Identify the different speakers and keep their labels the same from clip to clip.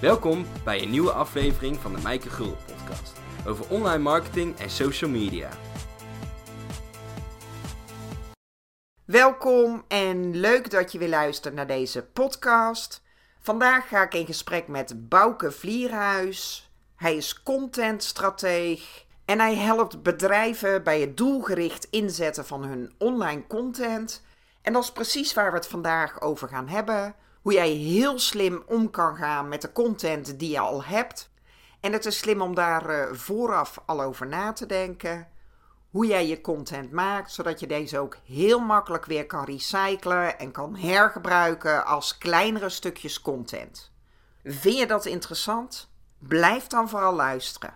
Speaker 1: Welkom bij een nieuwe aflevering van de Mijke Gul podcast over online marketing en social media.
Speaker 2: Welkom en leuk dat je weer luistert naar deze podcast. Vandaag ga ik in gesprek met Bouke Vlierhuis. Hij is contentstrateeg en hij helpt bedrijven bij het doelgericht inzetten van hun online content. En dat is precies waar we het vandaag over gaan hebben. Hoe jij heel slim om kan gaan met de content die je al hebt. En het is slim om daar eh, vooraf al over na te denken. Hoe jij je content maakt, zodat je deze ook heel makkelijk weer kan recyclen en kan hergebruiken als kleinere stukjes content. Vind je dat interessant? Blijf dan vooral luisteren.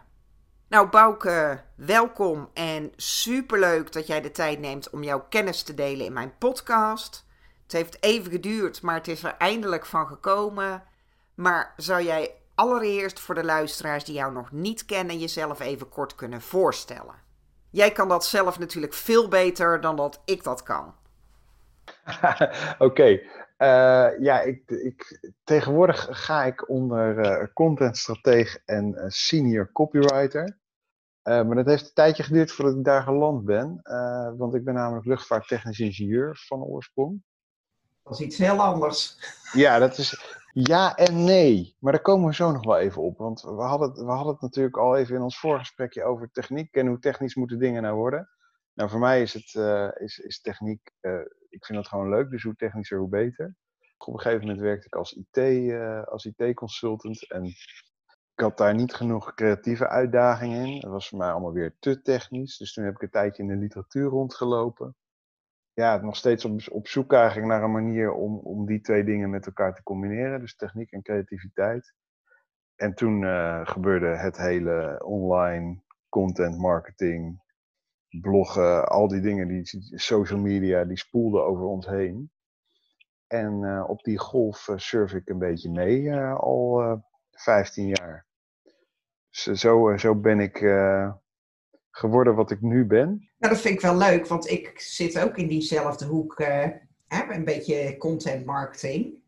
Speaker 2: Nou, Bouke, welkom en superleuk dat jij de tijd neemt om jouw kennis te delen in mijn podcast. Het heeft even geduurd, maar het is er eindelijk van gekomen. Maar zou jij allereerst voor de luisteraars die jou nog niet kennen, jezelf even kort kunnen voorstellen? Jij kan dat zelf natuurlijk veel beter dan dat ik dat kan.
Speaker 3: Oké, uh, ja, ik, ik, tegenwoordig ga ik onder uh, en uh, senior copywriter. maar dat heeft een tijdje geduurd voordat ik daar geland ben, want ik ben namelijk luchtvaarttechnisch ingenieur van oorsprong.
Speaker 2: Dat is iets heel anders.
Speaker 3: Ja, dat is ja en nee. Maar daar komen we zo nog wel even op. Want we hadden, het, we hadden het natuurlijk al even in ons voorgesprekje over techniek. En hoe technisch moeten dingen nou worden. Nou, voor mij is, het, uh, is, is techniek, uh, ik vind dat gewoon leuk. Dus hoe technischer, hoe beter. Op een gegeven moment werkte ik als IT, uh, als IT-consultant. En ik had daar niet genoeg creatieve uitdagingen in. Dat was voor mij allemaal weer te technisch. Dus toen heb ik een tijdje in de literatuur rondgelopen ja, nog steeds op, op zoek eigenlijk naar een manier om, om die twee dingen met elkaar te combineren. Dus techniek en creativiteit. En toen uh, gebeurde het hele online content marketing, bloggen, al die dingen, die social media, die spoelden over ons heen. En uh, op die golf uh, surf ik een beetje mee al 15 jaar. Zo, zo ben ik geworden wat ik nu ben.
Speaker 2: Nou, dat vind ik wel leuk, want ik zit ook in diezelfde hoek, uh, hè, een beetje content marketing.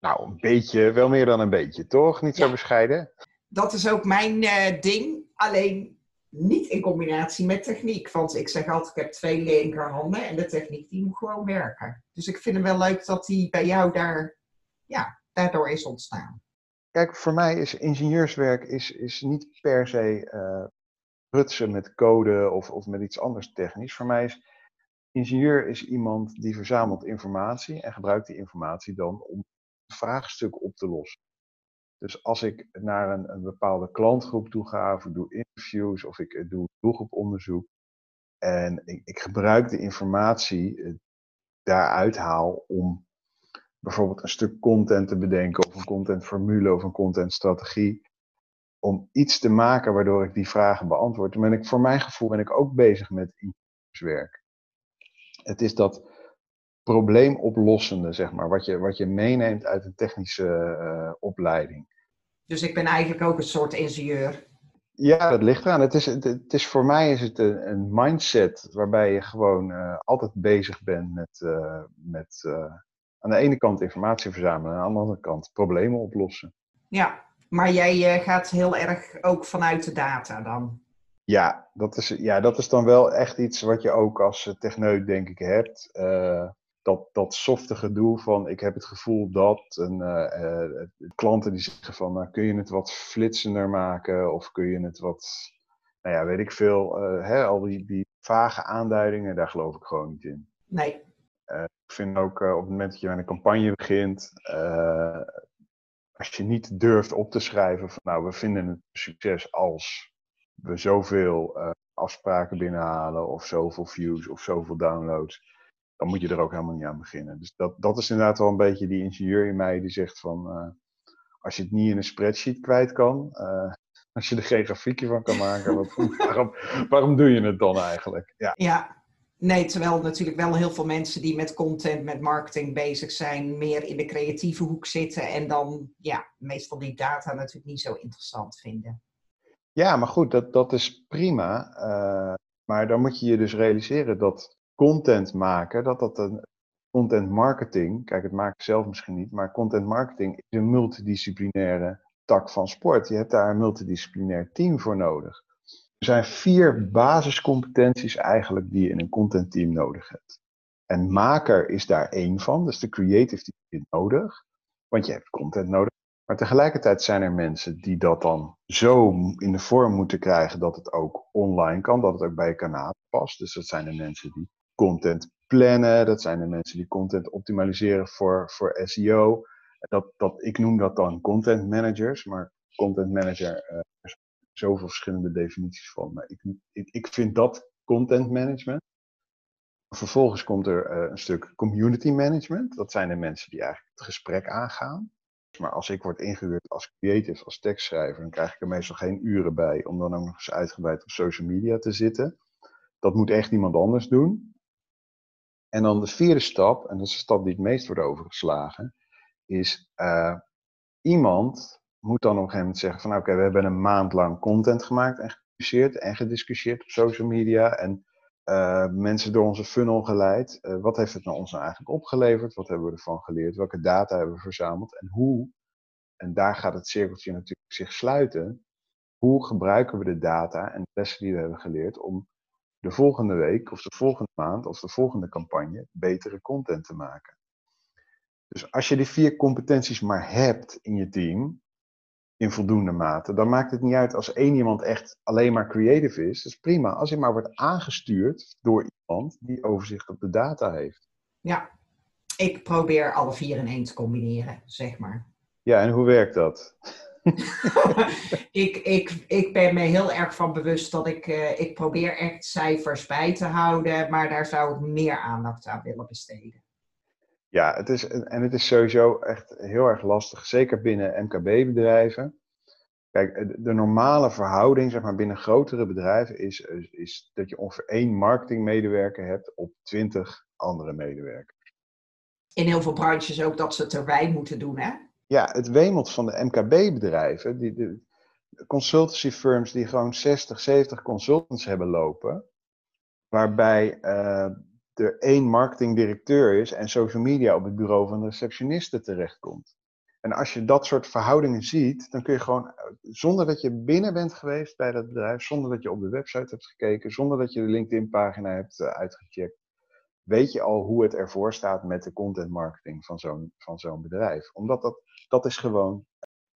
Speaker 3: Nou, een beetje, wel meer dan een beetje, toch? Niet zo bescheiden?
Speaker 2: Dat is ook mijn uh, ding, alleen niet in combinatie met techniek. Want ik zeg altijd, ik heb twee linkerhanden en de techniek die moet gewoon werken. Dus ik vind het wel leuk dat die bij jou daar, ja, daardoor is ontstaan.
Speaker 3: Kijk, voor mij is ingenieurswerk is, is niet per se uh, prutsen met code of, of met iets anders technisch. Voor mij is ingenieur is iemand die verzamelt informatie en gebruikt die informatie dan om een vraagstuk op te lossen. Dus als ik naar een, een bepaalde klantgroep toe ga, of ik doe interviews, of ik doe doelgroeponderzoek, en ik, ik gebruik de informatie eh, daaruit haal om bijvoorbeeld een stuk content te bedenken, of een contentformule, of een contentstrategie, om iets te maken waardoor ik die vragen beantwoord. Ben ik voor mijn gevoel ben ik ook bezig met ingenieurswerk. Het is dat probleemoplossende, zeg maar, wat je, wat je meeneemt uit een technische uh, opleiding.
Speaker 2: Dus ik ben eigenlijk ook een soort ingenieur.
Speaker 3: Ja, dat ligt eraan. Het is, het, is voor mij is het een, een mindset waarbij je gewoon uh, altijd bezig bent met, uh, met aan de ene kant informatie verzamelen, aan de andere kant problemen oplossen.
Speaker 2: Ja, maar jij uh, gaat heel erg ook vanuit de data dan?
Speaker 3: Ja dat, is, ja, dat is dan wel echt iets wat je ook als eh, techneut denk ik hebt. Uh, dat, dat softe gedoe van ik heb het gevoel dat. En, uh, klanten die zeggen van nou, kun je het wat flitsender maken of kun je het wat, nou ja, weet ik veel. hè, al die, die vage aanduidingen, daar geloof ik gewoon niet in.
Speaker 2: Nee.
Speaker 3: ik vind ook op het moment dat je een campagne begint, als je niet durft op te schrijven van nou, we vinden het succes als we zoveel uh, afspraken binnenhalen of zoveel views of zoveel downloads, dan moet je er ook helemaal niet aan beginnen. Dus dat, dat is inderdaad wel een beetje die ingenieur in mij die zegt van uh, als je het niet in een spreadsheet kwijt kan, uh, als je er geen grafiekje van kan maken, wat, waarom, waarom doe je het dan eigenlijk?
Speaker 2: Ja. ja, Nee, terwijl natuurlijk wel heel veel mensen die met content, met marketing bezig zijn, meer in de creatieve hoek zitten en dan ja, meestal die data natuurlijk niet zo interessant vinden.
Speaker 3: Ja, maar goed, dat, dat is prima. Uh, maar dan moet je je dus realiseren dat content maken, dat dat een content marketing, kijk, het maakt zelf misschien niet, maar content marketing is een multidisciplinaire tak van sport. Je hebt daar een multidisciplinair team voor nodig. Er zijn vier basiscompetenties eigenlijk die je in een contentteam nodig hebt. En maker is daar één van, dus de creative die je nodig. Want je hebt content nodig. Maar tegelijkertijd zijn er mensen die dat dan zo in de vorm moeten krijgen dat het ook online kan, dat het ook bij je kanaal past. Dus dat zijn de mensen die content plannen, dat zijn de mensen die content optimaliseren voor, voor SEO. Dat, dat, ik noem dat dan content managers, maar content manager, zijn zoveel verschillende definities van. Maar ik, ik, ik vind dat content management. Vervolgens komt er uh, een stuk community management. Dat zijn de mensen die eigenlijk het gesprek aangaan. Maar als ik word ingehuurd als creative, als tekstschrijver, dan krijg ik er meestal geen uren bij om dan ook nog eens uitgebreid op social media te zitten. Dat moet echt iemand anders doen. En dan de vierde stap, en dat is de stap die het meest wordt overgeslagen, is uh, iemand moet dan op een gegeven moment zeggen van oké, we hebben een maand lang content gemaakt en gepubliceerd en gediscussieerd op social media en uh, mensen door onze funnel geleid. Uh, wat heeft het nou ons nou eigenlijk opgeleverd? Wat hebben we ervan geleerd? Welke data hebben we verzameld? En hoe, en daar gaat het cirkeltje natuurlijk zich sluiten, hoe gebruiken we de data en de lessen die we hebben geleerd om de volgende week of de volgende maand of de volgende campagne betere content te maken? Dus als je die vier competenties maar hebt in je team, in voldoende mate, dan maakt het niet uit als één iemand echt alleen maar creative is. Dat is prima, als hij maar wordt aangestuurd door iemand die overzicht op de data heeft.
Speaker 2: Ja, ik probeer alle vier in één te combineren, zeg maar.
Speaker 3: Ja, en hoe werkt dat?
Speaker 2: ik, ik, ik ben me heel erg van bewust dat ik, uh, ik probeer echt cijfers bij te houden, maar daar zou ik meer aandacht aan willen besteden.
Speaker 3: Ja, het is, en het is sowieso echt heel erg lastig, zeker binnen MKB-bedrijven. Kijk, de normale verhouding zeg maar, binnen grotere bedrijven is, is dat je ongeveer één marketingmedewerker hebt op twintig andere medewerkers.
Speaker 2: In heel veel branches ook dat ze het erbij moeten doen, hè?
Speaker 3: Ja, het wemelt van de MKB-bedrijven, die, de consultancy firms die gewoon 60, 70 consultants hebben lopen, waarbij uh, er één marketingdirecteur is en social media op het bureau van de receptioniste terechtkomt. En als je dat soort verhoudingen ziet, dan kun je gewoon, zonder dat je binnen bent geweest bij dat bedrijf, zonder dat je op de website hebt gekeken, zonder dat je de LinkedIn-pagina hebt uh, uitgecheckt, weet je al hoe het ervoor staat met de content marketing van zo'n, van zo'n bedrijf. Omdat dat, dat is gewoon,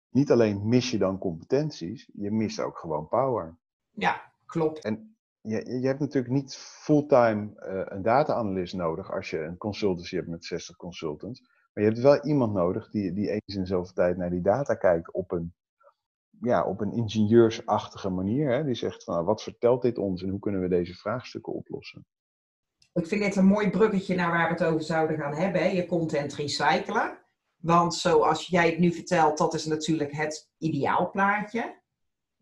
Speaker 3: niet alleen mis je dan competenties, je mist ook gewoon power.
Speaker 2: Ja, klopt.
Speaker 3: En je, je hebt natuurlijk niet fulltime uh, een data-analyst nodig als je een consultancy hebt met 60 consultants. Maar je hebt wel iemand nodig die, die eens in zoveel tijd naar die data kijkt op een, ja, op een ingenieursachtige manier. Hè? Die zegt van wat vertelt dit ons en hoe kunnen we deze vraagstukken oplossen.
Speaker 2: Ik vind dit een mooi bruggetje naar waar we het over zouden gaan hebben. Hè? Je content recyclen. Want zoals jij het nu vertelt, dat is natuurlijk het ideaalplaatje.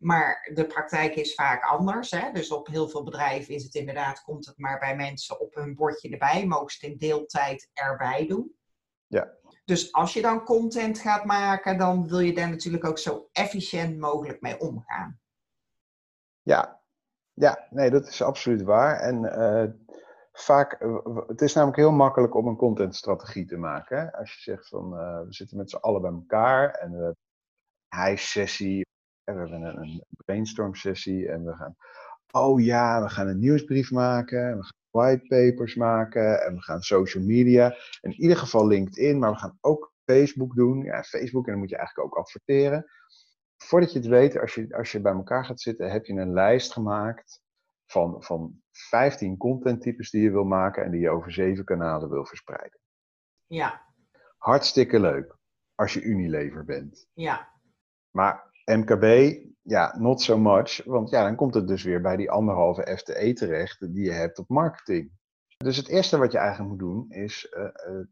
Speaker 2: Maar de praktijk is vaak anders. Hè? Dus op heel veel bedrijven is het inderdaad, komt het maar bij mensen op hun bordje erbij, mogen ze het in deeltijd erbij doen.
Speaker 3: Ja.
Speaker 2: Dus als je dan content gaat maken, dan wil je daar natuurlijk ook zo efficiënt mogelijk mee omgaan.
Speaker 3: Ja, ja nee, dat is absoluut waar. En uh, vaak, het is namelijk heel makkelijk om een contentstrategie te maken. Hè? Als je zegt van, uh, we zitten met z'n allen bij elkaar en we hij sessie we hebben een, brainstorm sessie en we gaan, oh ja, we gaan een nieuwsbrief maken, en we gaan whitepapers maken en we gaan social media. In ieder geval LinkedIn, maar we gaan ook Facebook doen. Ja, Facebook en dan moet je eigenlijk ook adverteren. Voordat je het weet, als je, als je bij elkaar gaat zitten, heb je een lijst gemaakt van, van 15 contenttypes die je wil maken en die je over zeven kanalen wil verspreiden.
Speaker 2: Ja.
Speaker 3: Hartstikke leuk als je Unilever bent.
Speaker 2: Ja.
Speaker 3: Maar MKB, ja, not so much. Want ja, dan komt het dus weer bij die anderhalve FTE terecht die je hebt op marketing. Dus het eerste wat je eigenlijk moet doen is uh, uh,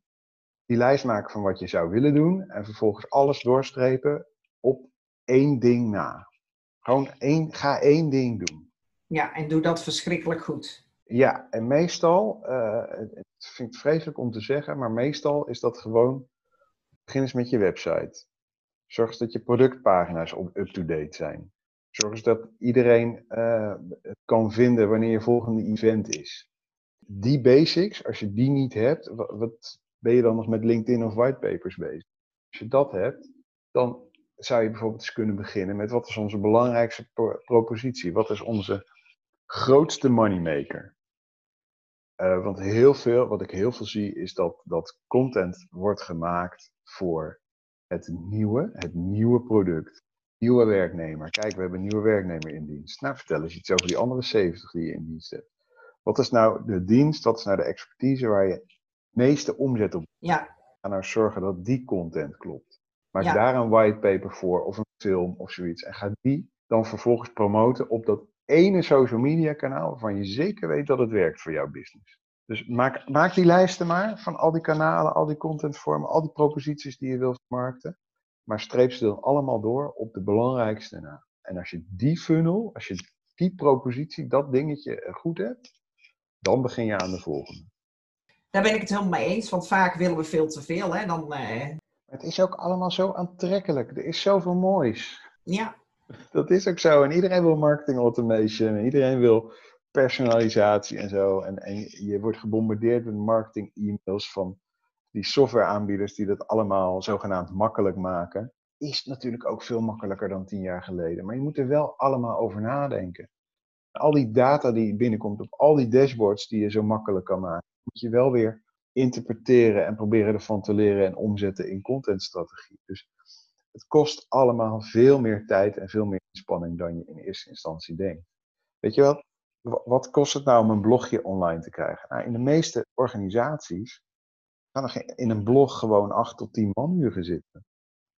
Speaker 3: die lijst maken van wat je zou willen doen. En vervolgens alles doorstrepen op één ding na. Gewoon één, ga één ding doen.
Speaker 2: Ja, en doe dat verschrikkelijk goed.
Speaker 3: Ja, en meestal, uh, het vind ik vreselijk om te zeggen, maar meestal is dat gewoon, begin eens met je website. Zorg dat je productpagina's up-to-date zijn. Zorg eens dat iedereen uh, het kan vinden wanneer je volgende event is. Die basics, als je die niet hebt, wat, wat ben je dan nog met LinkedIn of whitepapers bezig? Als je dat hebt, dan zou je bijvoorbeeld eens kunnen beginnen met wat is onze belangrijkste propositie? Wat is onze grootste moneymaker? Uh, want heel veel, wat ik heel veel zie, is dat, dat content wordt gemaakt voor het nieuwe, het nieuwe product. Nieuwe werknemer. Kijk, we hebben een nieuwe werknemer in dienst. Nou, vertel eens iets over die andere 70 die je in dienst hebt. Wat is nou de dienst, wat is nou de expertise waar je het meeste omzet op
Speaker 2: Ja.
Speaker 3: Ga nou zorgen dat die content klopt. Maak daar een whitepaper voor of een film of zoiets. En ga die dan vervolgens promoten op dat ene social media kanaal waarvan je zeker weet dat het werkt voor jouw business. Dus maak, maak die lijsten maar van al die kanalen, al die contentvormen, al die proposities die je wilt vermarkten. Maar streep ze dan allemaal door op de belangrijkste na. En als je die funnel, als je die propositie, dat dingetje goed hebt, dan begin je aan de volgende.
Speaker 2: Daar ben ik het helemaal mee eens, want vaak willen we veel te veel. Hè? Dan, eh...
Speaker 3: Het is ook allemaal zo aantrekkelijk. Er is zoveel moois.
Speaker 2: Ja.
Speaker 3: Dat is ook zo. En iedereen wil marketing automation. En iedereen wil personalisatie en zo. En, en je wordt gebombardeerd met marketing e-mails van die softwareaanbieders die dat allemaal zogenaamd makkelijk maken. Is natuurlijk ook veel makkelijker dan tien jaar geleden. Maar je moet er wel allemaal over nadenken. Al die data die binnenkomt op al die dashboards die je zo makkelijk kan maken, moet je wel weer interpreteren en proberen ervan te leren en omzetten in contentstrategie. Dus het kost allemaal veel meer tijd en veel meer inspanning dan je in eerste instantie denkt. Weet je wat? Wat kost het nou om een blogje online te krijgen? Nou, in de meeste organisaties gaan er in een blog gewoon 8 tot 10 manuren zitten.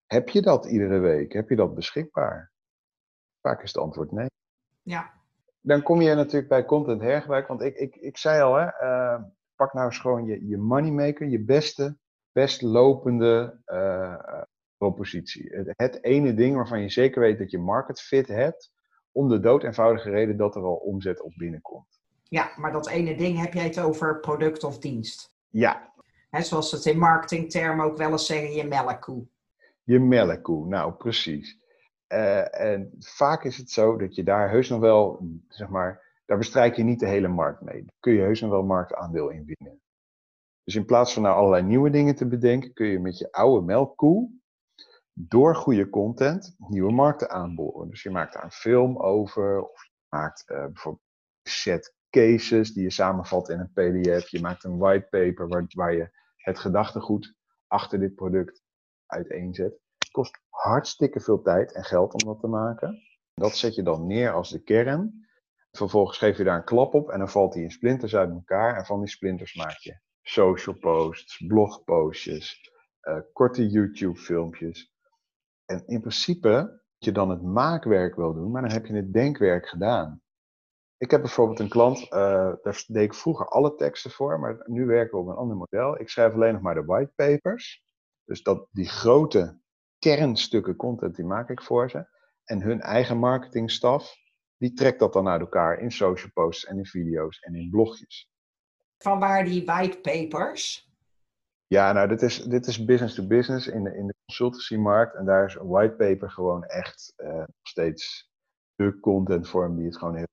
Speaker 3: Heb je dat iedere week? Heb je dat beschikbaar? Vaak is het antwoord nee.
Speaker 2: Ja.
Speaker 3: Dan kom je natuurlijk bij content hergebruik. Want ik, ik, ik zei al, hè, uh, pak nou eens gewoon je, je moneymaker, je beste, best lopende uh, propositie. Het, het, ene ding waarvan je zeker weet dat je market fit hebt, om de dood eenvoudige reden dat er al omzet op binnenkomt.
Speaker 2: Ja, maar dat ene ding heb jij het over product of dienst.
Speaker 3: Ja.
Speaker 2: He, zoals ze het in marketingtermen ook wel eens zeggen, je melkkoe.
Speaker 3: Je melkkoe, nou precies. Uh, en vaak is het zo dat je daar heus nog wel, zeg maar, daar bestrijk je niet de hele markt mee. Daar kun je heus nog wel marktaandeel in winnen. Dus in plaats van nou allerlei nieuwe dingen te bedenken, kun je met je oude melkkoe door goede content nieuwe markten aanboren. Dus je maakt daar een film over, of je maakt uh, bijvoorbeeld set cases die je samenvat in een PDF. Je maakt een whitepaper waar, waar je het gedachtegoed achter dit product uiteenzet. Het kost hartstikke veel tijd en geld om dat te maken. Dat zet je dan neer als de kern. Vervolgens geef je daar een klap op en dan valt die in splinters uit elkaar. En van die splinters maak je social posts, blogpostjes, uh, korte YouTube filmpjes. En in principe je dan het maakwerk wel doen, maar dan heb je het denkwerk gedaan. Ik heb bijvoorbeeld een klant, uh, daar deed ik vroeger alle teksten voor, maar nu werken we op een ander model. Ik schrijf alleen nog maar de whitepapers. Dus dat, die grote kernstukken content, die maak ik voor ze. En hun eigen marketingstaf, die trekt dat dan uit elkaar in social posts en in video's en in blogjes.
Speaker 2: Van waar die whitepapers?
Speaker 3: Ja, nou, dit is, dit is business to business in de, in de consultancymarkt. En daar is een whitepaper gewoon echt uh, nog steeds de contentvorm die het gewoon heel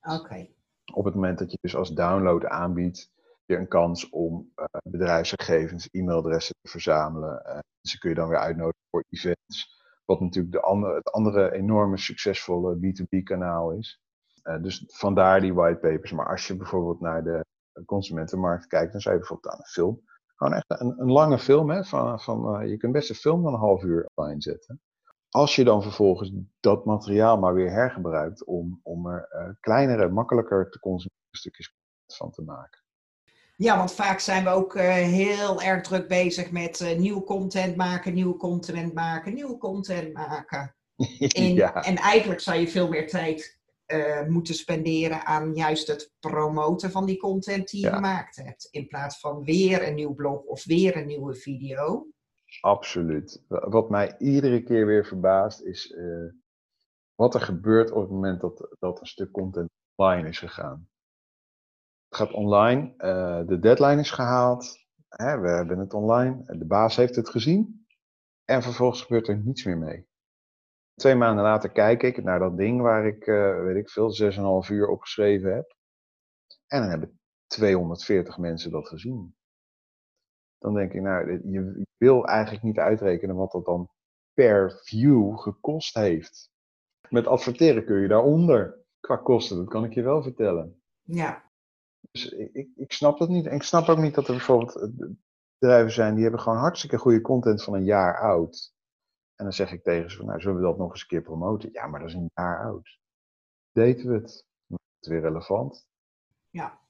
Speaker 2: Oké.
Speaker 3: Op het moment dat je dus als download aanbiedt, je een kans om uh, bedrijfsgegevens, e-mailadressen te verzamelen. Uh, ze kun je dan weer uitnodigen voor events. Wat natuurlijk de andere, het andere enorme succesvolle B2B-kanaal is. Uh, dus vandaar die whitepapers. Maar als je bijvoorbeeld naar de consumentenmarkt kijkt, dan zou je bijvoorbeeld aan een film. Gewoon echt een, een lange film. Hè, van, van, je kunt best een film van een half uur online zetten als je dan vervolgens dat materiaal maar weer hergebruikt om, om er uh, kleinere, makkelijker te consumeren stukjes van te maken.
Speaker 2: Ja, want vaak zijn we ook uh, heel erg druk bezig met uh, nieuwe content maken, nieuwe content maken, nieuwe content maken. En,
Speaker 3: ja.
Speaker 2: en eigenlijk zou je veel meer tijd moeten spenderen aan juist het promoten van die content die je
Speaker 3: Ja.
Speaker 2: gemaakt hebt. In plaats van weer een nieuw blog of weer een nieuwe video.
Speaker 3: Absoluut. Wat mij iedere keer weer verbaast is eh, wat er gebeurt op het moment dat, dat een stuk content online is gegaan. Het gaat online, eh, de deadline is gehaald, hè, we hebben het online, de baas heeft het gezien en vervolgens gebeurt er niets meer mee. Twee maanden later kijk ik naar dat ding waar ik, eh, weet ik veel, 6,5 uur op geschreven heb. En dan hebben 240 mensen dat gezien dan denk ik, nou, je wil eigenlijk niet uitrekenen wat dat dan per view gekost heeft. Met adverteren kun je daaronder. Qua kosten, dat kan ik je wel vertellen.
Speaker 2: Ja.
Speaker 3: Dus ik, ik, snap dat niet. En ik snap ook niet dat er bijvoorbeeld eh, bedrijven zijn die hebben gewoon hartstikke goede content van een jaar oud. En dan zeg ik tegen ze nou zullen we dat nog eens een keer promoten? Ja, maar dat is een jaar oud. Deten we het? Is het weer relevant.
Speaker 2: Ja.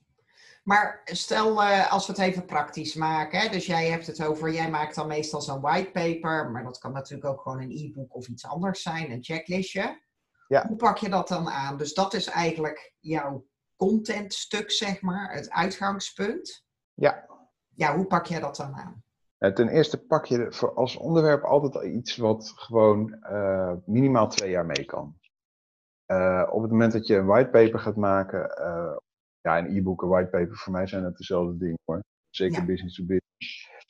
Speaker 2: Maar stel uh, als we het even praktisch maken. Hè? Dus jij hebt het over, jij maakt dan meestal zo'n whitepaper. Maar dat kan natuurlijk ook gewoon een e-book of iets anders zijn, een checklistje.
Speaker 3: Ja.
Speaker 2: Hoe pak je dat dan aan? Dus dat is eigenlijk jouw contentstuk, zeg maar, het uitgangspunt.
Speaker 3: Ja.
Speaker 2: Ja, hoe pak jij dat dan aan?
Speaker 3: Ten eerste pak je voor als onderwerp altijd iets wat gewoon uh, minimaal twee jaar mee kan. Uh, op het moment dat je een whitepaper gaat maken, uh, ja, een e-book en whitepaper, voor mij zijn het dezelfde dingen hoor. Zeker
Speaker 2: Ja.
Speaker 3: business to business.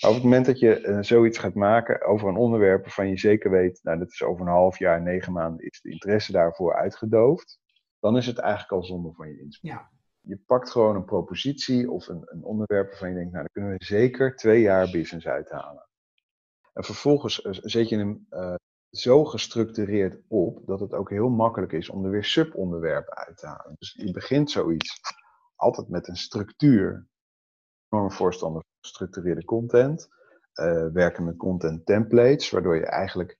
Speaker 3: Maar op het moment dat je eh, zoiets gaat maken over een onderwerp waarvan je zeker weet, nou dat is over een half jaar, negen maanden, is de interesse daarvoor uitgedoofd, dan is het eigenlijk al zonde van je inspanning.
Speaker 2: Ja.
Speaker 3: Je pakt gewoon een propositie of een, een onderwerp waarvan je denkt, nou daar kunnen we zeker twee jaar business uithalen. En vervolgens eh, zet je hem eh, zo gestructureerd op dat het ook heel makkelijk is om er weer subonderwerpen uit te halen. Dus je begint zoiets altijd met een structuur. Enorme voorstander van gestructureerde content. Eh, werken met content templates, waardoor je eigenlijk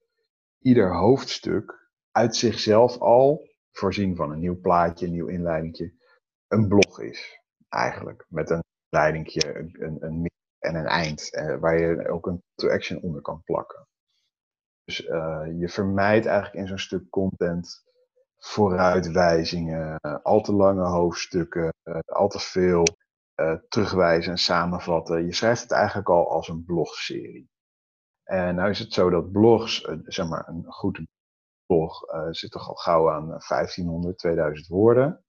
Speaker 3: ieder hoofdstuk uit zichzelf al, voorzien van een nieuw plaatje, een nieuw inleidingje, een blog is. Eigenlijk. Met een leidingje, een, een, midden en een eind, eh, waar je ook een to action onder kan plakken. Dus eh, je vermijdt eigenlijk in zo'n stuk content vooruitwijzingen, al te lange hoofdstukken, eh, al te veel eh, terugwijzen en samenvatten. Je schrijft het eigenlijk al als een blogserie. En nou is het zo dat blogs, zeg maar een goed blog, zit toch al gauw aan eh, 1500, 2000 woorden.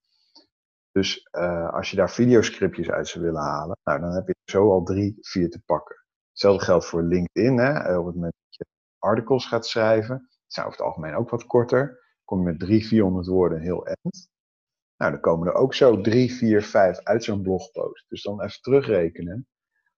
Speaker 3: Dus eh, als je daar videoscriptjes uit zou willen halen, nou, dan heb je zo al drie, vier te pakken. Hetzelfde geldt voor LinkedIn. Hè? Eh, Op het moment dat je articles gaat schrijven, zijn over het algemeen ook wat korter, kom je met drie, 400 woorden heel eind. Nou, dan komen er ook zo drie, vier, vijf uit zo'n blogpost. Dus dan even terugrekenen.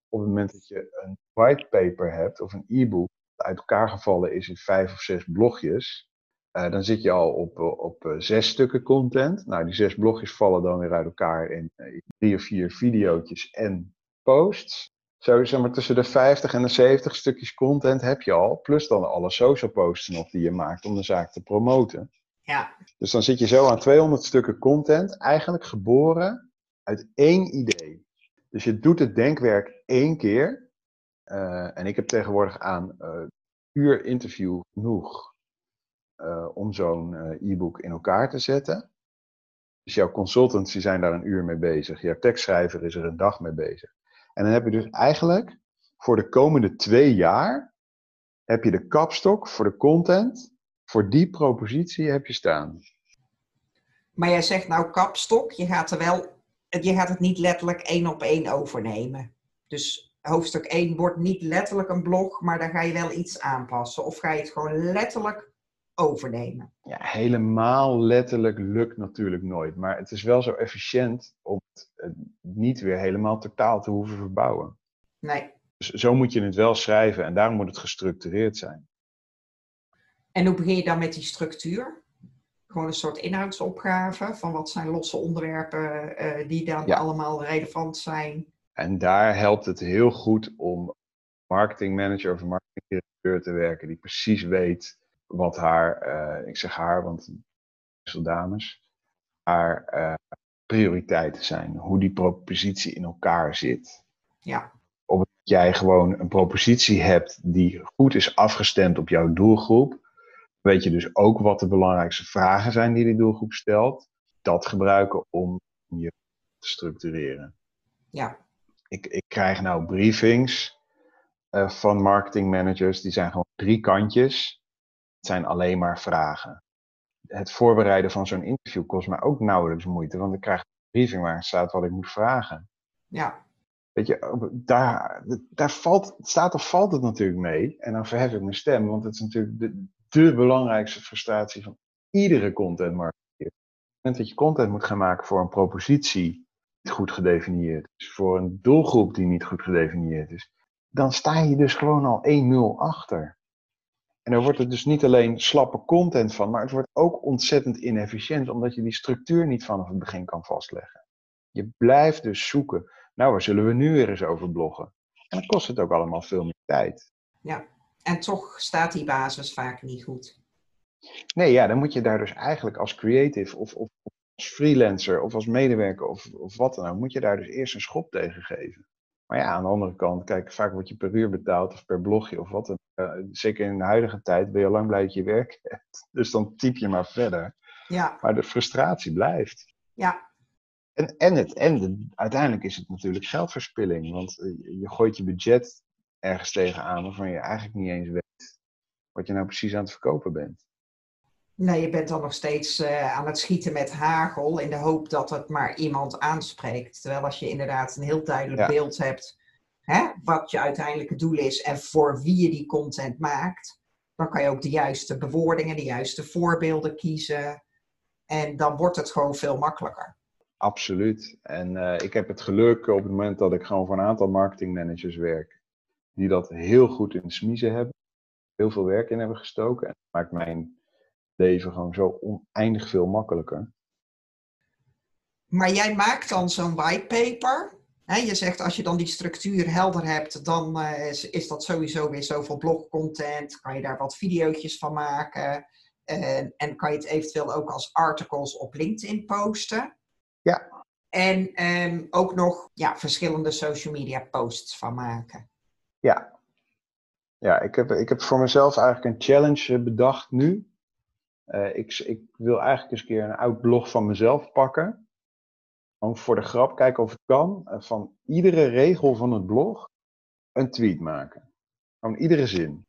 Speaker 3: Op het moment dat je een whitepaper hebt of een e-book dat uit elkaar gevallen is in vijf of zes blogjes, eh, dan zit je al op, eh, op eh, zes stukken content. Nou, die zes blogjes vallen dan weer uit elkaar in drie of vier videootjes en posts. Zo zeg maar tussen de 50 en de 70 stukjes content heb je al. Plus dan alle social posts nog die je maakt om de zaak te promoten.
Speaker 2: Ja.
Speaker 3: Dus dan zit je zo aan 200 stukken content, eigenlijk geboren uit één idee. Dus je doet het denkwerk één keer. En ik heb tegenwoordig aan eh uur interview genoeg om zo'n eh, e-book in elkaar te zetten. Dus jouw consultants die zijn daar een uur mee bezig. Jouw tekstschrijver is er een dag mee bezig. En dan heb je dus eigenlijk voor de komende twee jaar heb je de kapstok voor de content. Voor die propositie heb je staan.
Speaker 2: Maar jij zegt nou kapstok, je gaat er wel, je gaat het niet letterlijk één op één overnemen. Dus hoofdstuk 1 wordt niet letterlijk een blog, maar daar ga je wel iets aanpassen. Of ga je het gewoon letterlijk overnemen.
Speaker 3: Ja, helemaal letterlijk lukt natuurlijk nooit. Maar het is wel zo efficiënt om het eh, niet weer helemaal totaal te hoeven verbouwen.
Speaker 2: Nee.
Speaker 3: Dus zo moet je het wel schrijven en daarom moet het gestructureerd zijn.
Speaker 2: En hoe begin je dan met die structuur? Gewoon een soort inhoudsopgave van wat zijn losse onderwerpen eh, die dan
Speaker 3: Ja.
Speaker 2: allemaal relevant zijn.
Speaker 3: En daar helpt het heel goed om marketingmanager of marketingdirecteur te werken die precies weet wat haar, eh, ik zeg haar, want het dames, haar eh, prioriteiten zijn. Hoe die propositie in elkaar zit.
Speaker 2: Ja.
Speaker 3: Op het dat jij gewoon een propositie hebt die goed is afgestemd op jouw doelgroep, weet je dus ook wat de belangrijkste vragen zijn die die doelgroep stelt. Dat gebruiken om je te structureren.
Speaker 2: Ja.
Speaker 3: Ik, ik krijg nou briefings eh, van marketingmanagers, die zijn gewoon drie kantjes. Zijn alleen maar vragen. Het voorbereiden van zo'n interview kost mij ook nauwelijks moeite, want ik krijg een briefing waar staat wat ik moet vragen.
Speaker 2: Ja.
Speaker 3: Weet je, daar, daar valt, staat of valt het natuurlijk mee. En dan verhef ik mijn stem, want het is natuurlijk de, de belangrijkste frustratie van iedere content marketeer. Op het moment dat je content moet gaan maken voor een propositie die niet goed gedefinieerd is, voor een doelgroep die niet goed gedefinieerd is, dan sta je dus gewoon al 1-0 achter. En dan wordt het dus niet alleen slappe content van, maar het wordt ook ontzettend inefficiënt, omdat je die structuur niet vanaf het begin kan vastleggen. Je blijft dus zoeken. Nou, waar zullen we nu weer eens over bloggen? En dan kost het ook allemaal veel meer tijd.
Speaker 2: Ja, en toch staat die basis vaak niet goed.
Speaker 3: Nee, ja, dan moet je daar dus eigenlijk als creative of, of als freelancer of als medewerker of, of wat dan ook, moet je daar dus eerst een schop tegen geven. Maar ja, aan de andere kant, kijk, vaak word je per uur betaald of per blogje of wat dan uh, Zeker in de huidige tijd ben je al lang blij dat je werk hebt. Dus dan typ je maar verder.
Speaker 2: Ja.
Speaker 3: Maar de frustratie blijft.
Speaker 2: Ja.
Speaker 3: En, en, het, en uiteindelijk is het natuurlijk geldverspilling. Want eh, je gooit je budget ergens tegenaan waarvan je eigenlijk niet eens weet wat je nou precies aan het verkopen bent.
Speaker 2: Nee, je bent dan nog steeds uh, aan het schieten met hagel in de hoop dat het maar iemand aanspreekt. Terwijl als je inderdaad een heel duidelijk beeld hebt hè, wat je uiteindelijke doel is en voor wie je die content maakt, dan kan je ook de juiste bewoordingen, de juiste voorbeelden kiezen. En dan wordt het gewoon veel makkelijker.
Speaker 3: Absoluut. En uh, ik heb het geluk op het moment dat ik gewoon voor een aantal marketingmanagers werk, die dat heel goed in de smiezen hebben, heel veel werk in hebben gestoken. En dat maakt mijn leven gewoon zo oneindig veel makkelijker.
Speaker 2: Maar jij maakt dan zo'n whitepaper. Je zegt als je dan die structuur helder hebt, dan uh, is, is, dat sowieso weer zoveel blogcontent. Kan je daar wat video's van maken. En kan je het eventueel ook als articles op LinkedIn posten.
Speaker 3: Ja.
Speaker 2: En um, ook nog ja, verschillende social media posts van maken.
Speaker 3: Ja. Ja, ik heb, ik heb voor mezelf eigenlijk een challenge bedacht nu. Uh, ik, ik, wil eigenlijk eens een keer een oud blog van mezelf pakken. Gewoon voor de grap kijken of het kan. Uh, van iedere regel van het blog een tweet maken. Gewoon iedere zin.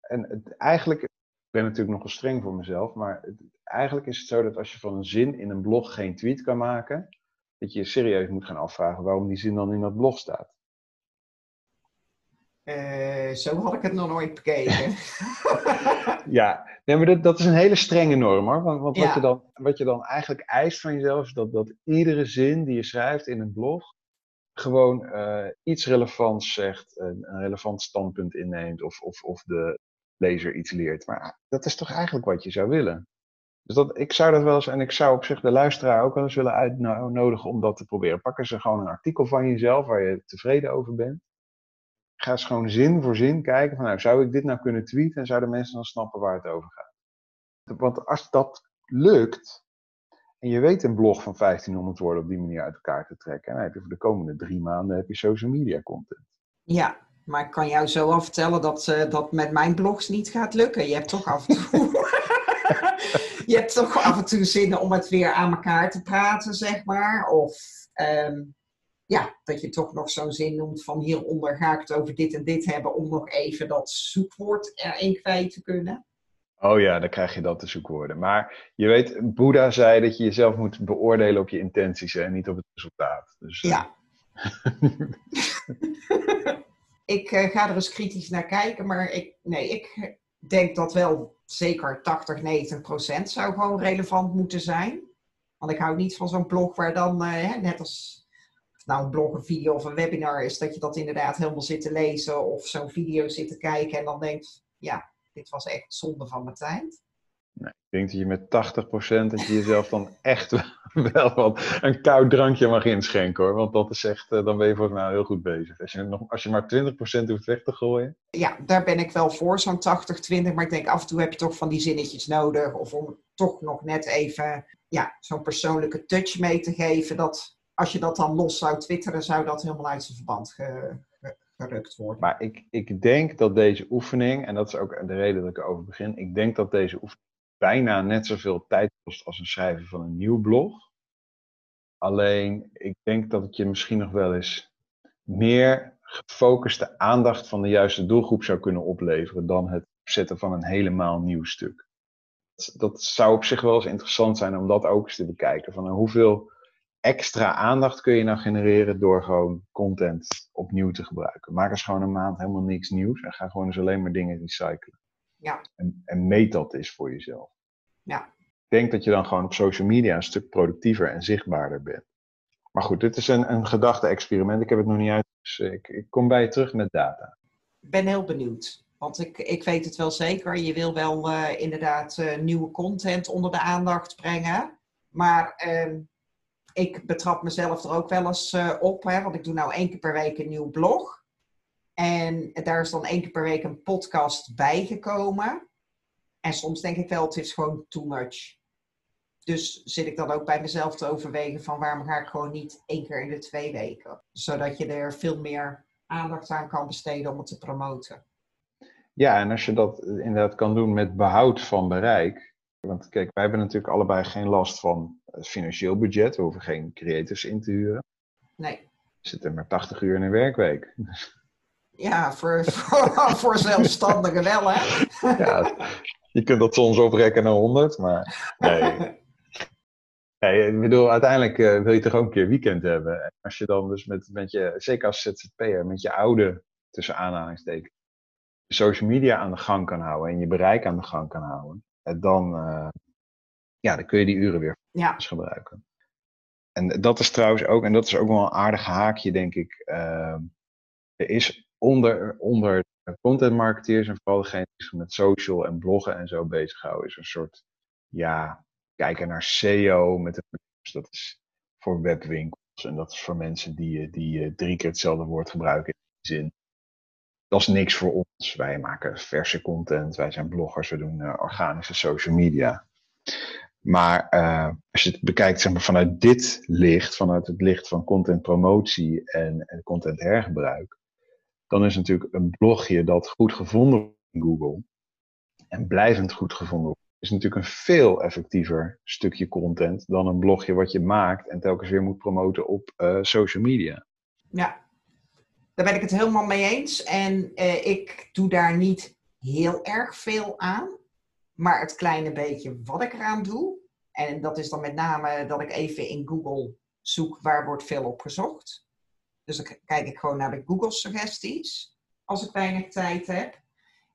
Speaker 3: En eigenlijk, ik ben natuurlijk nogal streng voor mezelf, maar eigenlijk is het zo dat als je van een zin in een blog geen tweet kan maken, dat je je serieus moet gaan afvragen waarom die zin dan in dat blog staat.
Speaker 2: Uh, zo had ik het nog nooit bekeken.
Speaker 3: ja, nee, maar dat, dat is een hele strenge norm hoor. Want, want ja. wat, je dan, wat je dan eigenlijk eist van jezelf is dat, dat iedere zin die je schrijft in een blog gewoon uh, iets relevants zegt, een, een, relevant standpunt inneemt of, of, of de lezer iets leert. Maar dat is toch eigenlijk wat je zou willen. Dus dat, ik zou dat wel eens, en ik zou op zich de luisteraar ook wel eens willen uitnodigen om dat te proberen. Pakken ze gewoon een artikel van jezelf waar je tevreden over bent ga eens gewoon zin voor zin kijken van, nou, zou ik dit nou kunnen tweeten en zouden mensen dan snappen waar het over gaat? Want als dat lukt, en je weet een blog van 1500 woorden op die manier uit elkaar te trekken, dan heb je voor de komende drie maanden heb je social media content.
Speaker 2: Ja, maar ik kan jou zo al vertellen dat uh, dat met mijn blogs niet gaat lukken. Je hebt toch af en toe... je hebt toch af en toe zin om het weer aan elkaar te praten, zeg maar. Of um, ja, dat je toch nog zo'n zin noemt van hieronder ga ik het over dit en dit hebben om nog even dat zoekwoord erin kwijt te kunnen.
Speaker 3: Oh ja, dan krijg je dat de zoekwoorden. Maar je weet, Boeddha zei dat je jezelf moet beoordelen op je intenties en niet op het resultaat. Dus,
Speaker 2: ja. ik uh, ga er eens kritisch naar kijken, maar ik, nee, ik denk dat wel zeker 80, 90 procent zou gewoon relevant moeten zijn. Want ik hou niet van zo'n blog waar dan, uh, net als nou een blog, een video of een webinar is, dat je dat inderdaad helemaal zit te lezen of zo'n video zit te kijken en dan denkt, ja, dit was echt zonde van mijn tijd.
Speaker 3: Nee, ik denk dat je met 80% dat je jezelf dan echt wel wat een koud drankje mag inschenken hoor. Want dat is echt, eh, dan ben je volgens mij heel goed bezig. Als je, nog, als je maar 20% hoeft weg te gooien.
Speaker 2: Ja, daar ben ik wel voor, zo'n 80-20. Maar ik denk af en toe heb je toch van die zinnetjes nodig. Of om toch nog net even ja, zo'n persoonlijke touch mee te geven. Dat als je dat dan los zou twitteren, zou dat helemaal uit zijn verband ge, ge, gerukt worden.
Speaker 3: Maar ik, ik denk dat deze oefening, en dat is ook de reden dat ik erover begin, ik denk dat deze oefening bijna net zoveel tijd kost als een schrijven van een nieuw blog. Alleen, ik denk dat het je misschien nog wel eens meer gefocuste aandacht van de juiste doelgroep zou kunnen opleveren dan het opzetten van een helemaal nieuw stuk. Dat zou op zich wel eens interessant zijn om dat ook eens te bekijken. Van hoeveel extra aandacht kun je nou genereren door gewoon content opnieuw te gebruiken. Maak eens gewoon een maand helemaal niks nieuws en ga gewoon eens alleen maar dingen recyclen.
Speaker 2: Ja.
Speaker 3: En, en meet dat eens voor jezelf.
Speaker 2: Ja.
Speaker 3: Ik denk dat je dan gewoon op social media een stuk productiever en zichtbaarder bent. Maar goed, dit is een, een gedachte-experiment. Ik heb het nog niet uit, dus ik, ik kom bij je terug met data.
Speaker 2: Ik ben heel benieuwd. Want ik, ik weet het wel zeker. Je wil wel eh, inderdaad uh, nieuwe content onder de aandacht brengen. Maar ehm, ik betrap mezelf er ook wel eens uh, op. Hè, want ik doe nou één keer per week een nieuw blog. En daar is dan één keer per week een podcast bijgekomen. En soms denk ik wel, het is gewoon too much. Dus zit ik dan ook bij mezelf te overwegen van waarom ga ik gewoon niet één keer in de twee weken. Zodat je er veel meer aandacht aan kan besteden om het te promoten.
Speaker 3: Ja, en als je dat inderdaad kan doen met behoud van bereik. Want kijk, wij hebben natuurlijk allebei geen last van het financieel budget. We hoeven geen creators in te huren.
Speaker 2: Nee.
Speaker 3: We zitten maar 80 uur in een werkweek.
Speaker 2: Ja, voor, voor, voor zelfstandigen wel, hè?
Speaker 3: Ja, je kunt dat soms oprekken naar 100, maar nee. nee ik bedoel, uiteindelijk uh, wil je toch ook een keer weekend hebben. En als je dan dus met, met je, zeker als ZZP'er, met je oude, tussen aanhalingstekens, social media aan de gang kan houden en je bereik aan de gang kan houden, dan, uh, ja, dan kun je die uren weer
Speaker 2: ja.
Speaker 3: gebruiken. En dat is trouwens ook, en dat is ook wel een aardig haakje, denk ik. Uh, er is onder, onder content marketeers en vooral degene die zich met social en bloggen en zo bezighouden, is een soort, ja, kijken naar SEO met de dat is voor webwinkels en dat is voor mensen die, die drie keer hetzelfde woord gebruiken in die zin. Dat is niks voor ons. Wij maken verse content, wij zijn bloggers, we doen uh, organische social media. Maar uh, als je het bekijkt zeg maar, vanuit dit licht, vanuit het licht van content promotie en, en content hergebruik, dan is natuurlijk een blogje dat goed gevonden wordt in Google en blijvend goed gevonden wordt, is natuurlijk een veel effectiever stukje content dan een blogje wat je maakt en telkens weer moet promoten op uh, social media.
Speaker 2: Ja, daar ben ik het helemaal mee eens. En uh, ik doe daar niet heel erg veel aan. Maar het kleine beetje wat ik eraan doe. En dat is dan met name dat ik even in Google zoek waar wordt veel op gezocht. Dus dan kijk ik gewoon naar de Google suggesties. Als ik weinig tijd heb.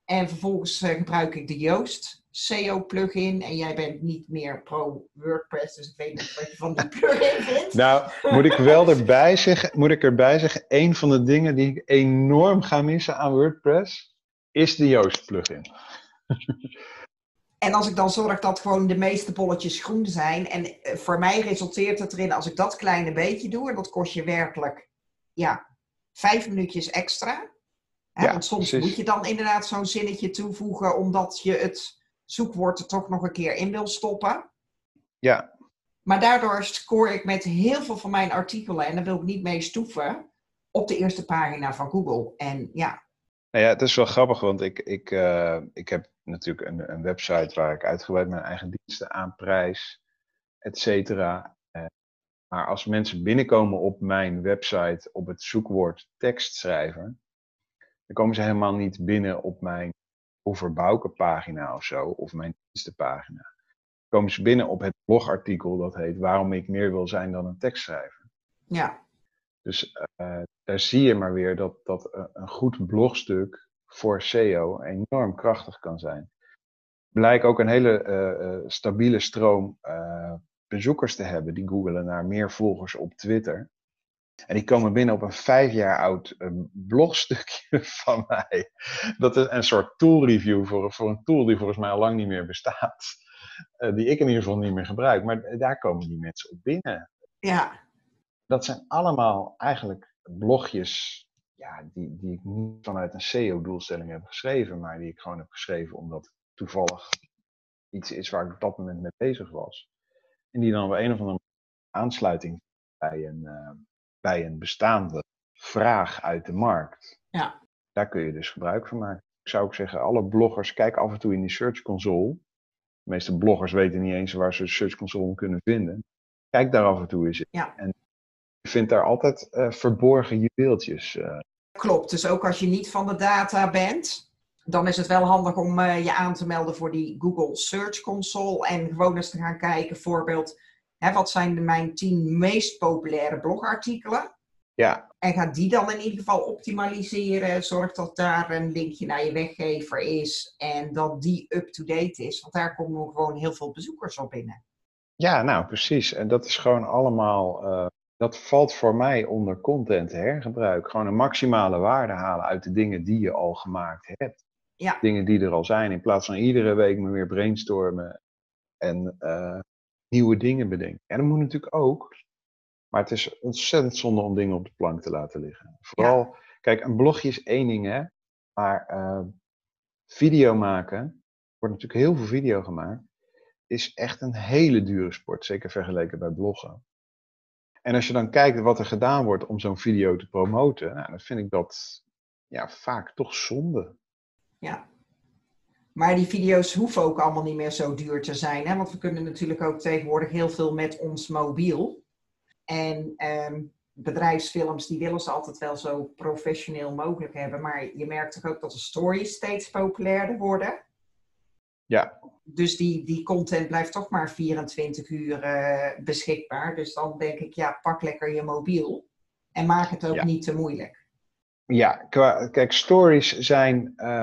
Speaker 2: En vervolgens uh, gebruik ik de Yoast SEO plugin. En jij bent niet meer pro WordPress, dus ik weet niet wat je van die plugin vindt.
Speaker 3: Nou, moet ik wel erbij zeggen, moet ik erbij zeggen, een van de dingen die ik enorm ga missen aan WordPress, is de Yoast plugin.
Speaker 2: En als ik dan zorg dat gewoon de meeste bolletjes groen zijn. En eh, voor mij resulteert het erin, als ik dat kleine beetje doe, en dat kost je werkelijk, ja, vijf minuutjes extra. Hè,
Speaker 3: Ja,
Speaker 2: want soms
Speaker 3: precies.
Speaker 2: moet je dan inderdaad zo'n zinnetje toevoegen, omdat je het zoekwoord er toch nog een keer in wil stoppen.
Speaker 3: Ja,
Speaker 2: Maar daardoor score ik met heel veel van mijn artikelen, en daar wil ik niet mee stoeven, op de eerste pagina van Google. En ja,
Speaker 3: Nou ja, het is wel grappig, want ik, ik, eh, ik heb natuurlijk een, een website waar ik uitgebreid mijn eigen diensten aanprijs, et cetera. Eh, maar als mensen binnenkomen op mijn website op het zoekwoord tekstschrijver, dan komen ze helemaal niet binnen op mijn overbouwke pagina of zo, of mijn dienstenpagina. Komen ze binnen op het blogartikel dat heet Waarom ik meer wil zijn dan een tekstschrijver.
Speaker 2: ja,
Speaker 3: Dus eh, daar zie je maar weer dat, dat eh, een goed blogstuk voor SEO enorm krachtig kan zijn. Blijkt ook een hele eh, stabiele stroom bezoekers te hebben die googelen naar meer volgers op Twitter. En die komen binnen op een vijf jaar oud eh, blogstukje van mij. Dat is een soort tool review voor, voor een tool die volgens mij al lang niet meer bestaat. Eh, die ik in ieder geval niet meer gebruik. Maar daar komen die mensen op binnen
Speaker 2: ja,
Speaker 3: dat zijn allemaal eigenlijk blogjes ja, die, die ik niet vanuit een SEO-doelstelling heb geschreven, maar die ik gewoon heb geschreven omdat het toevallig iets is waar ik op dat moment mee bezig was. En die dan op een of andere manier aansluiting bij een, eh, bij een bestaande vraag uit de markt.
Speaker 2: Ja.
Speaker 3: Daar kun je dus gebruik van maken. Ik zou ook zeggen, alle bloggers, kijk af en toe in die Search Console. De meeste bloggers weten niet eens waar ze de Search Console kunnen vinden. Kijk daar af en toe eens in.
Speaker 2: Ja.
Speaker 3: En je vindt daar altijd eh, verborgen juweeltjes. eh.
Speaker 2: klopt. Dus ook als je niet van de data bent, dan is het wel handig om eh, je aan te melden voor die Google Search Console. En gewoon eens te gaan kijken, bijvoorbeeld, hè, wat zijn de, mijn tien meest populaire blogartikelen?
Speaker 3: ja,
Speaker 2: En ga die dan in ieder geval optimaliseren. Zorg dat daar een linkje naar je weggever is en dat die up-to-date is. Want daar komen gewoon heel veel bezoekers op binnen.
Speaker 3: ja, nou precies. En dat is gewoon allemaal, eh, dat valt voor mij onder content hergebruik. Gewoon een maximale waarde halen uit de dingen die je al gemaakt hebt.
Speaker 2: Ja.
Speaker 3: Dingen die er al zijn, in plaats van iedere week maar weer brainstormen en eh, nieuwe dingen bedenken. En dat moet natuurlijk ook, maar het is ontzettend zonde om dingen op de plank te laten liggen. Vooral, kijk, een blogje is één ding, hè, maar eh, video maken, wordt natuurlijk heel veel video gemaakt, is echt een hele dure sport, zeker vergeleken bij bloggen. En als je dan kijkt wat er gedaan wordt om zo'n video te promoten, nou, dan vind ik dat ja, vaak toch zonde.
Speaker 2: Ja. Maar die video's hoeven ook allemaal niet meer zo duur te zijn. Hè? Want we kunnen natuurlijk ook tegenwoordig heel veel met ons mobiel. En ehm, bedrijfsfilms, die willen ze altijd wel zo professioneel mogelijk hebben. Maar je merkt toch ook dat de stories steeds populairder worden.
Speaker 3: Ja.
Speaker 2: Dus die, die content blijft toch maar 24 uur uh, beschikbaar. Dus dan denk ik, ja, pak lekker je mobiel. En maak het ook
Speaker 3: Ja.
Speaker 2: niet te moeilijk.
Speaker 3: Ja, qua, kijk, stories zijn, eh,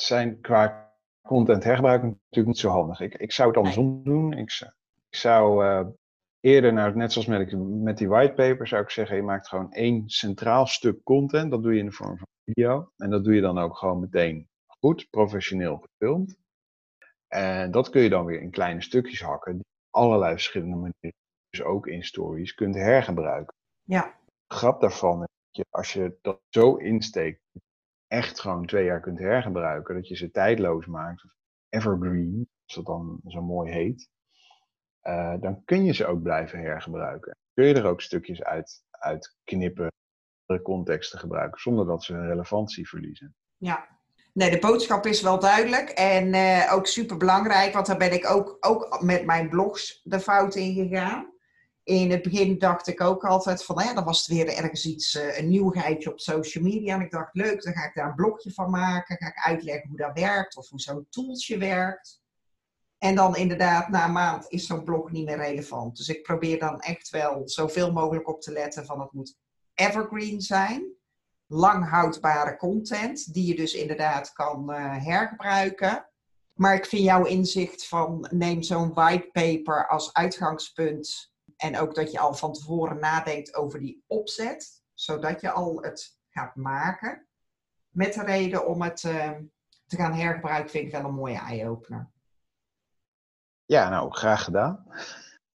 Speaker 3: zijn qua content hergebruik natuurlijk niet zo handig. Ik, ik zou het andersom doen. Ik zou, ik zou eh, eerder, nou, net zoals met, met die whitepaper, zou ik zeggen, je maakt gewoon één centraal stuk content. Dat doe je in de vorm van video. En dat doe je dan ook gewoon meteen goed, professioneel gefilmd. En dat kun je dan weer in kleine stukjes hakken, die op allerlei verschillende manieren, dus ook in stories, kunt hergebruiken.
Speaker 2: Ja,
Speaker 3: De grap daarvan is dat je, als je dat zo insteekt, echt gewoon twee jaar kunt hergebruiken, dat je ze tijdloos maakt, of evergreen, zoals dat dan zo mooi heet, eh, dan kun je ze ook blijven hergebruiken. Kun je er ook stukjes uit, uit knippen, andere contexten gebruiken, zonder dat ze hun relevantie verliezen.
Speaker 2: ja. Nee, de boodschap is wel duidelijk en eh, ook super belangrijk, want daar ben ik ook, ook met mijn blogs de fout in gegaan. In het begin dacht ik ook altijd van, hè, dan was het weer ergens iets, eh, een nieuwigheidje op social media. En ik dacht, leuk, dan ga ik daar een blogje van maken. Ga ik uitleggen hoe dat werkt of hoe zo'n tooltje werkt. En dan inderdaad, na een maand is zo'n blog niet meer relevant. Dus ik probeer dan echt wel zoveel mogelijk op te letten van het moet evergreen zijn. Lang houdbare content, die je dus inderdaad kan eh, hergebruiken. Maar ik vind jouw inzicht van neem zo'n whitepaper als uitgangspunt en ook dat je al van tevoren nadenkt over die opzet, zodat je al het gaat maken. Met de reden om het eh, te gaan hergebruiken, vind ik wel een mooie eye-opener.
Speaker 3: Ja, nou, graag gedaan.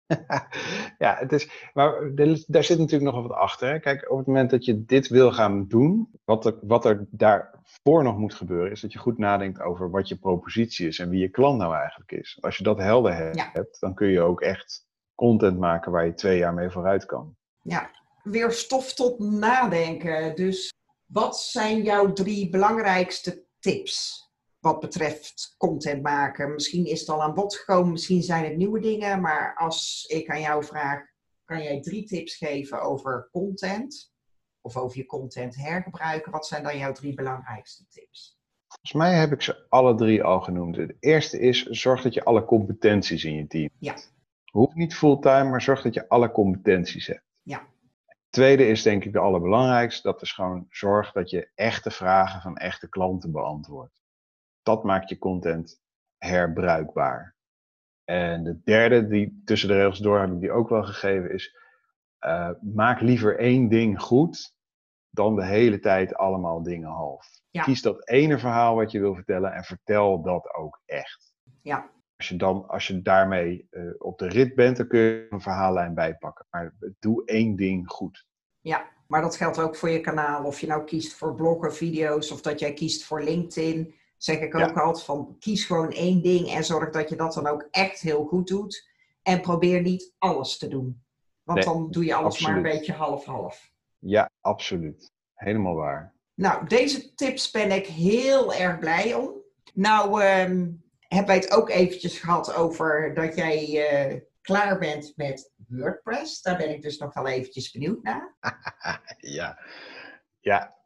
Speaker 3: ja, het is, maar daar zit natuurlijk nog wat achter. Hè. Kijk, op het moment dat je dit wil gaan doen, wat er, wat er daarvoor nog moet gebeuren, is dat je goed nadenkt over wat je propositie is en wie je klant nou eigenlijk is. Als je dat helder
Speaker 2: Ja.
Speaker 3: hebt, dan kun je ook echt content maken waar je twee jaar mee vooruit kan.
Speaker 2: Ja, weer stof tot nadenken. Dus wat zijn jouw drie belangrijkste tips wat betreft content maken? Misschien is het al aan bod gekomen, misschien zijn het nieuwe dingen, maar als ik aan jou vraag, kan jij drie tips geven over content of over je content hergebruiken? Wat zijn dan jouw drie belangrijkste tips?
Speaker 3: Volgens mij heb ik ze alle drie al genoemd. Het eerste is, zorg dat je alle competenties in je team
Speaker 2: Ja.
Speaker 3: Hoeft niet fulltime, maar zorg dat je alle competenties hebt.
Speaker 2: Ja.
Speaker 3: Tweede is denk ik de allerbelangrijkste. Dat is gewoon zorg dat je echte vragen van echte klanten beantwoordt. Dat maakt je content herbruikbaar. En de derde, die tussen de regels door heb ik die ook wel gegeven, is eh, maak liever één ding goed dan de hele tijd allemaal dingen half.
Speaker 2: Ja.
Speaker 3: Kies dat ene verhaal wat je wil vertellen en vertel dat ook echt.
Speaker 2: Ja.
Speaker 3: Als je, dan, als je daarmee eh, op de rit bent, dan kun je een verhaallijn bijpakken. Maar doe één ding goed.
Speaker 2: Ja, maar dat geldt ook voor je kanaal. Of je nou kiest voor bloggen, video's of dat jij kiest voor LinkedIn. Zeg ik ook altijd van kies gewoon één ding en zorg dat je dat dan ook echt heel goed doet. En probeer niet alles te doen. Want
Speaker 3: Nee,
Speaker 2: dan doe je alles maar een beetje half-half.
Speaker 3: Ja, absoluut. Helemaal waar.
Speaker 2: Nou, deze tips ben ik heel erg blij om. Nou, ehm, hebben wij het ook eventjes gehad over dat jij eh, klaar bent met WordPress. Daar ben ik dus nog wel eventjes benieuwd naar.
Speaker 3: ja. Ja.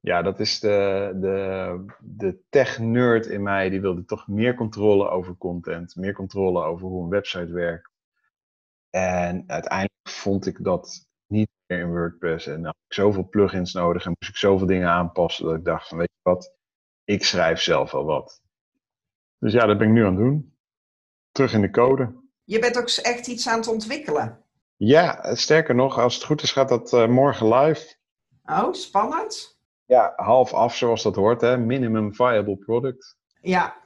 Speaker 3: Ja, dat is de, de, de tech-nerd in mij. Die wilde toch meer controle over content. Meer controle over hoe een website werkt. En uiteindelijk vond ik dat niet meer in WordPress. En dan had ik zoveel plugins nodig en moest ik zoveel dingen aanpassen. Dat ik dacht van, weet je wat, ik schrijf zelf wel wat. Dus ja, dat ben ik nu aan het doen. Terug in de code.
Speaker 2: Je bent ook echt iets aan het ontwikkelen.
Speaker 3: Ja, sterker nog, als het goed is gaat dat eh, morgen live.
Speaker 2: Oh, spannend.
Speaker 3: Ja, half af zoals dat hoort, hè? Minimum viable product.
Speaker 2: Ja,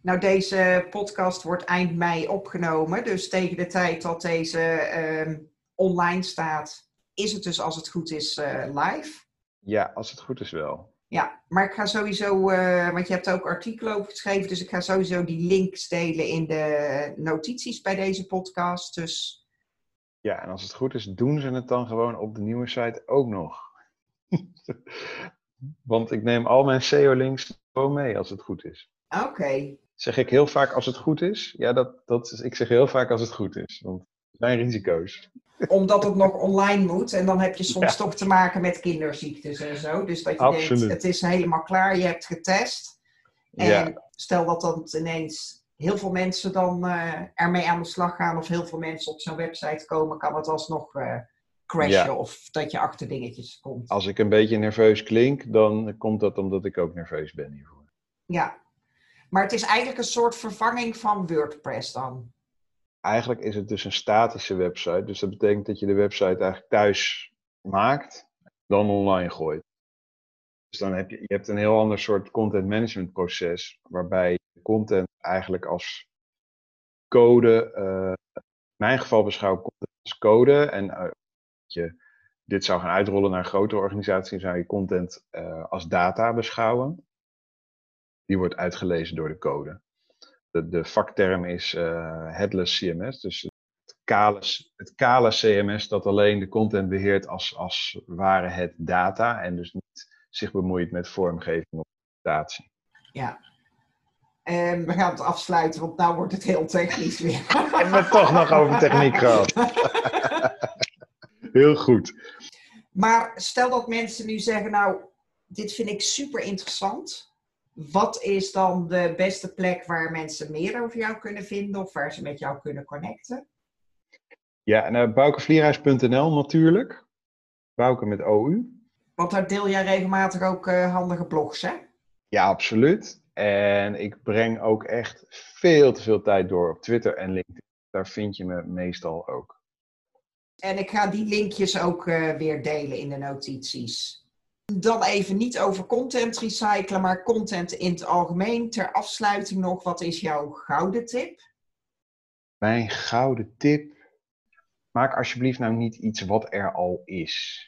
Speaker 2: nou deze podcast wordt eind mei opgenomen. Dus tegen de tijd dat deze ehm, online staat, is het dus als het goed is eh, live.
Speaker 3: Ja, als het goed is wel.
Speaker 2: Ja, maar ik ga sowieso, eh, want je hebt ook artikelen over geschreven, dus ik ga sowieso die links delen in de notities bij deze podcast. Dus
Speaker 3: Ja, en als het goed is, doen ze het dan gewoon op de nieuwe site ook nog. Want ik neem al mijn SEO-links gewoon mee als het goed is.
Speaker 2: oké,
Speaker 3: Zeg ik heel vaak als het goed is? Ja, dat, dat is, ik zeg heel vaak als het goed is. Want zijn risico's.
Speaker 2: omdat het nog online moet en dan heb je soms
Speaker 3: Ja.
Speaker 2: toch te maken met kinderziektes en zo. Dus dat je
Speaker 3: Absoluut.
Speaker 2: denkt, het is helemaal klaar, je hebt getest. En
Speaker 3: Ja.
Speaker 2: stel dat dan ineens heel veel mensen dan eh, ermee aan de slag gaan of heel veel mensen op zo'n website komen, kan het alsnog eh crashen
Speaker 3: Ja.
Speaker 2: of dat je achter dingetjes komt.
Speaker 3: Als ik een beetje nerveus klink, dan komt dat omdat ik ook nerveus ben hiervoor.
Speaker 2: Ja, maar het is eigenlijk een soort vervanging van WordPress dan.
Speaker 3: Eigenlijk is het dus een statische website. Dus dat betekent dat je de website eigenlijk thuis maakt, dan online gooit. Dus dan heb je, je hebt een heel ander soort content management proces, waarbij content eigenlijk als code, eh, in mijn geval beschouw ik content als code. En eh, je dit zou gaan uitrollen naar een grotere organisatie, zou je content eh, als data beschouwen. Die wordt uitgelezen door de code. De, de vakterm is eh, headless CMS, dus het kale, het kale CMS dat alleen de content beheert als, als ware het data en dus niet zich bemoeit met vormgeving of presentatie.
Speaker 2: Ja. En we gaan het afsluiten, want nou wordt het heel technisch weer.
Speaker 3: Hebben we toch nog over techniek gehad? Heel goed.
Speaker 2: Maar stel dat mensen nu zeggen, nou, dit vind ik super interessant. Wat is dan de beste plek waar mensen meer over jou kunnen vinden of waar ze met jou kunnen connecten?
Speaker 3: Ja, en uh, boukevlierhuis.nl natuurlijk. Bouke met OU.
Speaker 2: Want daar deel jij regelmatig ook uh, handige blogs, hè?
Speaker 3: Ja, absoluut. En ik breng ook echt veel te veel tijd door op Twitter en LinkedIn. Daar vind je me meestal ook.
Speaker 2: En ik ga die linkjes ook uh, weer delen in de notities. Dan even niet over content recyclen, maar content in het algemeen. Ter afsluiting nog, wat is jouw gouden tip?
Speaker 3: Mijn gouden tip. Maak alsjeblieft nou niet iets wat er al is.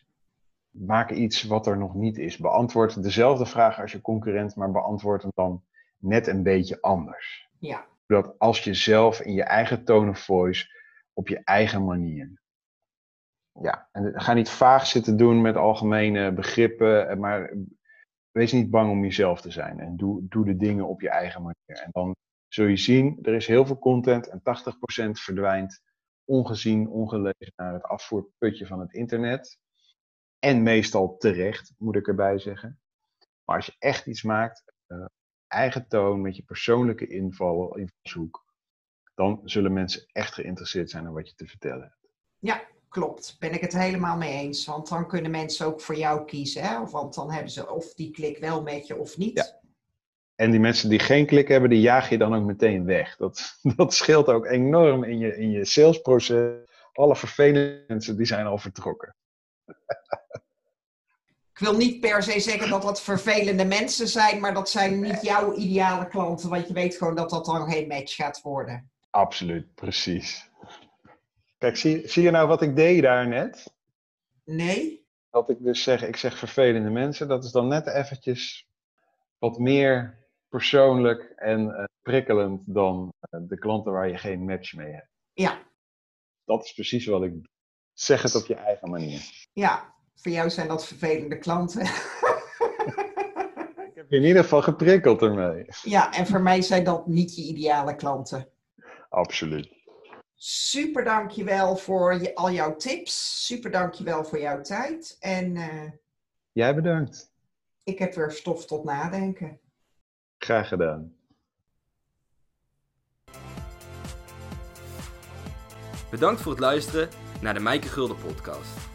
Speaker 3: Maak iets wat er nog niet is. Beantwoord dezelfde vraag als je concurrent, maar beantwoord hem dan net een beetje anders.
Speaker 2: Ja.
Speaker 3: Dat als je zelf in je eigen tone of voice, op je eigen manier. Ja, en ga niet vaag zitten doen met algemene begrippen, maar wees niet bang om jezelf te zijn. En doe, doe de dingen op je eigen manier. En dan zul je zien, er is heel veel content en 80% verdwijnt ongezien, ongelezen naar het afvoerputje van het internet. En meestal terecht, moet ik erbij zeggen. Maar als je echt iets maakt, uh, eigen toon, met je persoonlijke inval, invalshoek, dan zullen mensen echt geïnteresseerd zijn in wat je te vertellen hebt.
Speaker 2: Ja, klopt. Ben ik het helemaal mee eens. Want dan kunnen mensen ook voor jou kiezen. Hè? Want dan hebben ze of die klik wel met je of niet.
Speaker 3: Ja. En die mensen die geen klik hebben, die jaag je dan ook meteen weg. Dat, dat scheelt ook enorm in je, in je salesproces. Alle vervelende mensen, die zijn al vertrokken.
Speaker 2: Ik wil niet per se zeggen dat dat vervelende mensen zijn, maar dat zijn niet jouw ideale klanten, want je weet gewoon dat dat dan geen match gaat worden.
Speaker 3: Absoluut, precies. Kijk, zie, zie je nou wat ik deed daar net?
Speaker 2: Nee?
Speaker 3: Dat ik dus zeg, ik zeg vervelende mensen, dat is dan net eventjes wat meer persoonlijk en uh, prikkelend dan uh, de klanten waar je geen match mee hebt.
Speaker 2: Ja.
Speaker 3: Dat is precies wat ik doe. Zeg het op je eigen manier.
Speaker 2: Ja, voor jou zijn dat vervelende klanten.
Speaker 3: ik heb je in ieder geval geprikkeld ermee.
Speaker 2: Ja, en voor mij zijn dat niet je ideale klanten.
Speaker 3: Absoluut.
Speaker 2: Super dankjewel voor je, al jouw tips. Super dankjewel voor jouw tijd. En uh,
Speaker 3: jij bedankt.
Speaker 2: Ik heb weer stof tot nadenken.
Speaker 3: Graag gedaan.
Speaker 1: Bedankt voor het luisteren naar de Mijke Gulden podcast.